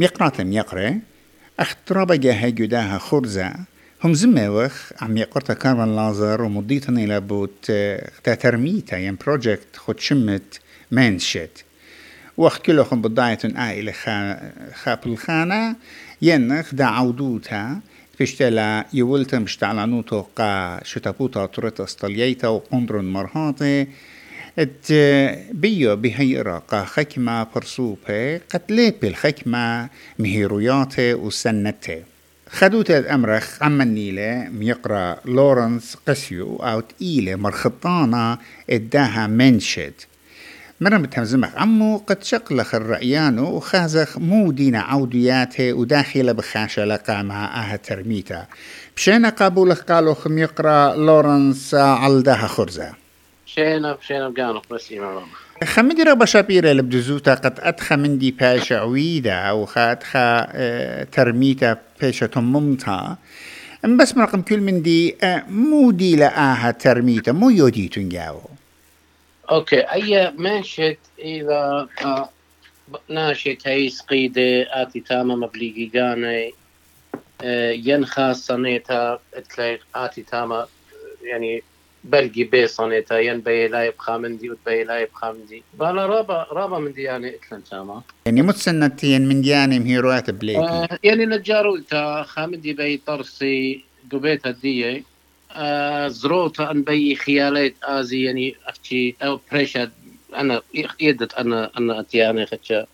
ميقرات ميقرة اخترابة جاها جداها خرزة هم زموخ عم يقرتا كارفان لازر ومضيتن إلى بوت ترميتا ين بروجكت خد شمت منشت وقت كلهم بضاية آئلة خاب الخانة ينخ دا عودوتا فشتلا يولتا مشتعلانوتو قا شتابوتا ترت استليتا وقندرن مرهاتي. ات بيو بهيرا قا خكمة برسوبة قد ليبي الخكمة مهيروياتي وسنتي خدوت الأمرخ عم النيلة ميقرا لورنس قسيو أو تقيلة مرخطانة اداها منشد. مرة بتهمزمخ عمو قد شقلخ الرأيانو وخازخ مو دينا عودياته وداخلة بخاشة لقى مع آها ترميتا بشينا قابولخ قالوا خم يقرا لورنس عالداها خرزة. بشينا بقانو بس إمام خمدي ربا شابيرة لبدزوتا قد أدخى من دي باشا عويدة وخادخى آه ترميتا باشا تممتا. بس مرقم كل من دي آه مو دي لآها ترميتا مو يودي تنجاو. أوكي أي منشد إذا آه، ناشط هي سقيدة آتي تاما مبليغي غاني آه، ينخا صنيتا آتي تاما يعني بلقي بي صنيتا ين بي لا يبقى مندي وبي لا يبقى مندي بالا رابا رابا مندي يعني اتلن تاما يعني متسنتين من دياني مهيروات بليكي آه يعني نجارو تا خامدي بي طرسي قبيت هدية آه زروتا ان بي خيالات ازي يعني افتي أو بريشا أنا يدت أنا أنا اتياني خدشا.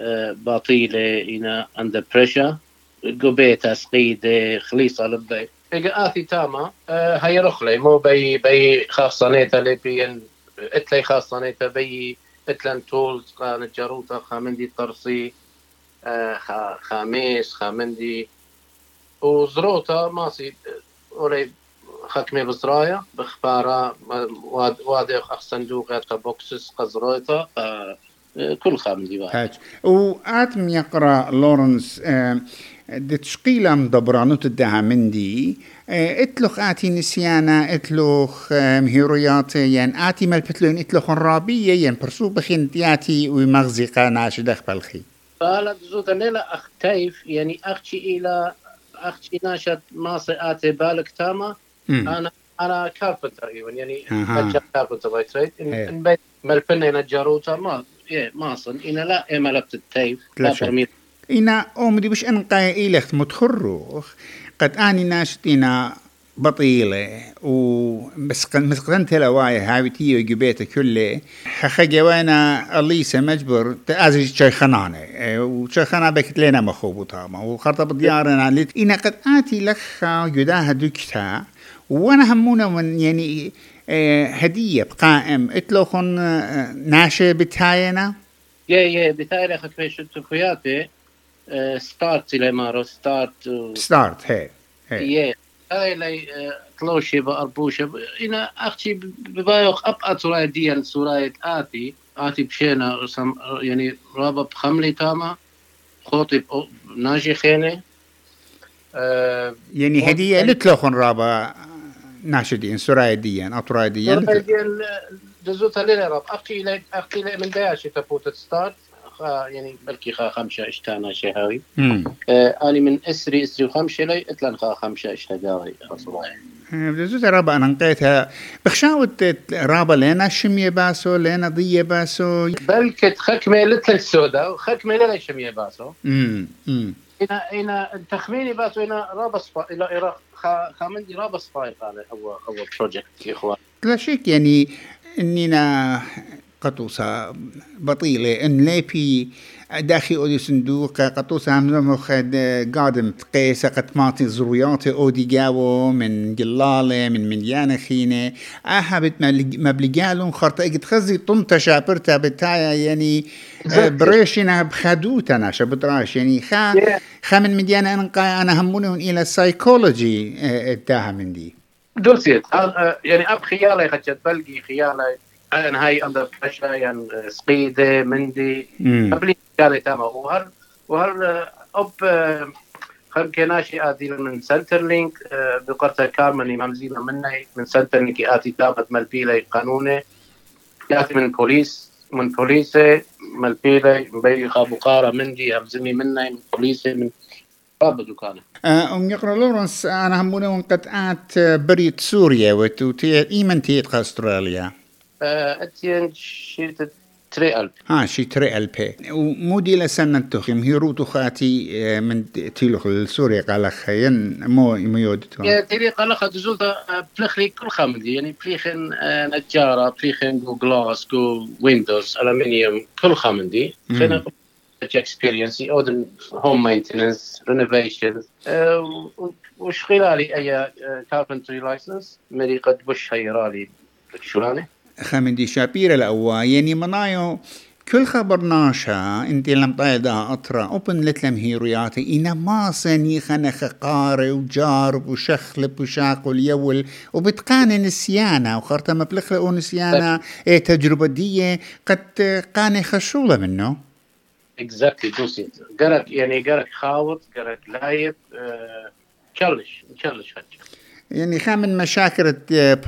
آه باطيلة هنا اندر بريشا قبيتا سقيدة خليصة لبي إيجا آثي تاما. آه هاي رخلي مو بي بي خاصانيتا لي بي إتلي خاصانيتا بي اتلن تولز قا نجاروتا خامندي طرسي آه خا خاميس خامندي وزروتا ماسي اولي خكمي بزرايا بخبارا وادي اخ صندوق بوكسس قزروتا آه كل خامندي واحد هاج وآتم يقرأ لورنس آه دي تشقيلة مدبرانو تدها مندي آه اتلوخ آتي نسيانا اتلوخ آه مهيرويات ين آتي ملبتلون اتلوخ رابية ين برسو بخين تياتي ومغزقة ناشدخ بالخي فالا زوتا ليلة اختيف يعني أختي إلى أختي ناشد ماسي آتي بالك تاما. أنا أنا كاربنتر يعني. نجار كاربنتر باي تريد إيه. إن بيت ملبنة ينجاروتا ما إيه ما صن إنا لا إيه ملبت التيف لا لا شك. برميل. إنا أمدي بش أنقى إلخت متخروخ. قد آني ناشتينا بطيلة وبس قد مسقنت لوايا هاوتي وجبيته كله. خخجا وأنا الليسة مجبر تأزج شي خنانة. وشي خنانة بكت لنا مخوبو تاما وخرطة بديارنا لت إنا قد آتي لخ جداها دكتا وأنا همونا من يعني هدية بقائم اتلوخن آه، ناشي بتاينا يا يا بتاعي أخذ في شتو كوياتي آه، ستارت إلى مارو ستارت و- ستارت هي هي. هاي لي آه، طلوشي بأربوشة. إنا أختي ببايوخ أب أتراي ديان سورايت آتي. آتي بشينا يعني رابا بخملي تاما. خوطي ناجي خيني آه، يعني هدية لتلوخن رابا ناشدين سرايديا أطرايديا راب أختي لي أختي لي من داياشي تفوت ستارت خا- يعني بلكي خا خمسة اشتانا شي هاوي مم. آه، أنا من إسري إسري وخمسة لي إتلان خا خمسة أصلاً بزوز رابا أنا نقيتها. بخشاوت رابا لنا شمية باسو لنا ضية باسو. بلكت خكمة لتل السوداء وخكمة لا شمية باسو. مم. مم. هنا هنا تخميني صفا إلى إلى خا خامندي رابا صفايق هذا هو هو بروجكت يا إخوان. لا شك يعني إننا قطوسة بطيلة. إن ليبي داخل أودي صندوق قطوسة هم مخد قادم تقيسة قد ماتي زروياتي أودي جاو من جلالة من مليانة خينة. أهبت مبلغالون خرطة. إجت خزي طنطا شابرتا بتايا يعني آه، بريشنا بخدوتنا شبتراش يعني خا. خا من مديانة أنقا أنا همونون إلى السايكولوجي اتاها من دي. دوسيت. يعني أب خيالي خجت بلقي خيالي. أنا هاي أندر بريشر يعني سقيدة مندي. قبلي خيالي تمام. وهر وهر آه، أب آه، خم كناشي آتي من سنتر لينك آه، بقرطة كارمني ممزيلة مني من سنتر لينك آتي تابت ملبيلي قانوني. ياتي من بوليس من بوليسة ملبيلة بي خابو قارة مندي همزمي منا من بوليسي من باب دكانه أم يقرأ لورنس أنا همونا ونقطعات بريت سوريا وتوتي إيمن تيت أستراليا أتين شيت تري ألب ها شي تري ألب ومودي لسنة تخيم. هيرو تخاتي من تيلوخ السوري قال خيين مو ميودتو يا تيري قال خد زولتا بلخري كل خامدي يعني بليخن نجارة بليخن جو جلاس جو ويندوز ألمنيوم كل خامدي experience اودن هوم مينتنس رينوفيشن وش خلالي أي كاربنتري لايسنس مري قد بش هيرالي شلانه خامدي شابير الأوا يعني منايو كل خبر ناشا انت لم طايدا أطرا أوبن لتلم هيروياتي إنا ما سني خنخ قاري وجارب وشخلب وشاقل يول وبتقاني نسيانا وخرطة مبلخ نسيانا إيه تجربة دي قد قاني خشولة منه. اكزاكتلي دوسي. قرك يعني قرك خاوط قرك لايب تشلش تشلش يعني خامن مشاكل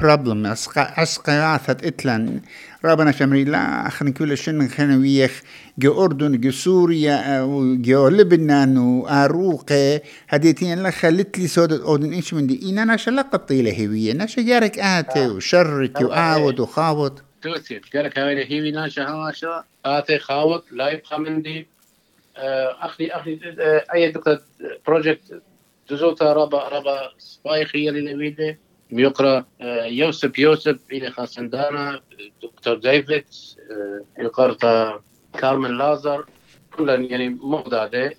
بروبلم اسقاثة اتلن ربنا شمري لا اخن كل شن خنويخ جو اردن جو سوريا جو لبنان واروقة هديتين لا خلت لي سودة اودن إيش من دي؟ إنا ناشا قطيلة هوية. ناشا جارك اتي وشرك وعاود وخاوط. توتي قالك هاي هيوي ناشا هاشا اتي خاوط لايف خمندي اخلي اخلي أي دكتور بروجكت دزوتا ربا ربا سبايخي اللي نبيده بيقرا يوسف يوسف إلى خاسندانا دكتور ديفيد يقرا كارمن لازر كلهم يعني مغداده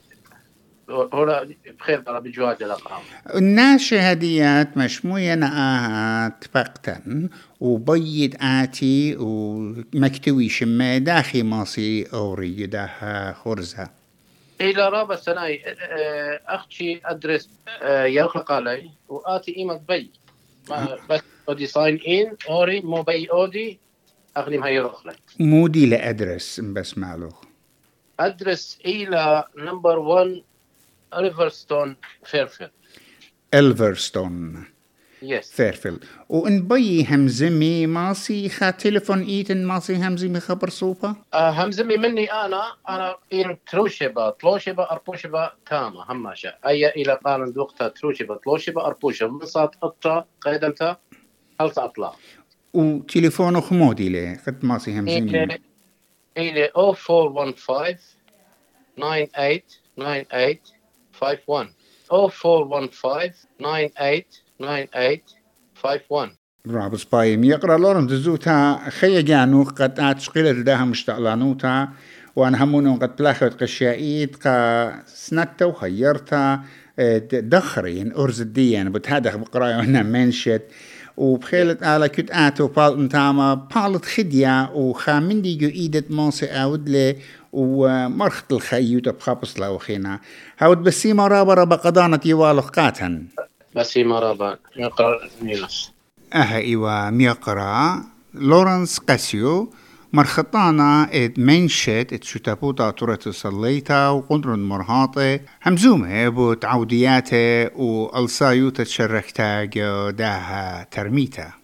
هنا بخير ترى بجواد الأقام الناس هديات مشموية نآهات فقتا وبيد آتي ومكتوي شما داخي ماصي أوري داها خرزة. إلى رابع سنة أختي أدرس يخلق علي وآتي إيمة بي. بس أودي ساين إن أوري مو بي أودي أخدم هاي رخلة مودي لأدرس بس معلوخ. أدرس إلى نمبر 1 ريفرستون فيرفيلد الفرستون يس فيرفيلد وإن بي همزمي ماسي خا تليفون إيتن ماسي همزمي خبر صوبة آه همزمي مني أنا. أنا ان تروشبا تلوشبا اربوشبا تاما هماشا. اي إلى قارن دوقتا تروشبا تلوشبا اربوشبا من صات قطة قيدمتا هل أطلع. وتليفونه خمودي لي قد ماسي همزمي إلى 0415 98 98 51 0415 98 98 51 رابس بايم. يقرأ لورن دزوتا خي جانو قد اتشقيل داها مشتغلانوتا وأنا همونو قد بلاخت قشايد قا سنتا وخيرتا دخرين ارز الدين بتهدخ بقرايو هنا منشت وبخيلة آلا كت آتو بال انتاما بالت خديا وخامن دي جو إيدت موسي آود لي ومرخت الخيوت بخابس لا وخينا هاود بسيما رابا رابا قدانة يوالخ قاتن. بسيما رابا يقرا نيلس أها ايوا ميقرأ. لورنس قاسيو مرخطانا ات منشت ات شتابوتا تورت صليتا وقندرن مرهاطة همزومة بو تعودياته والصايوتا تشركتا جو داها ترميتا.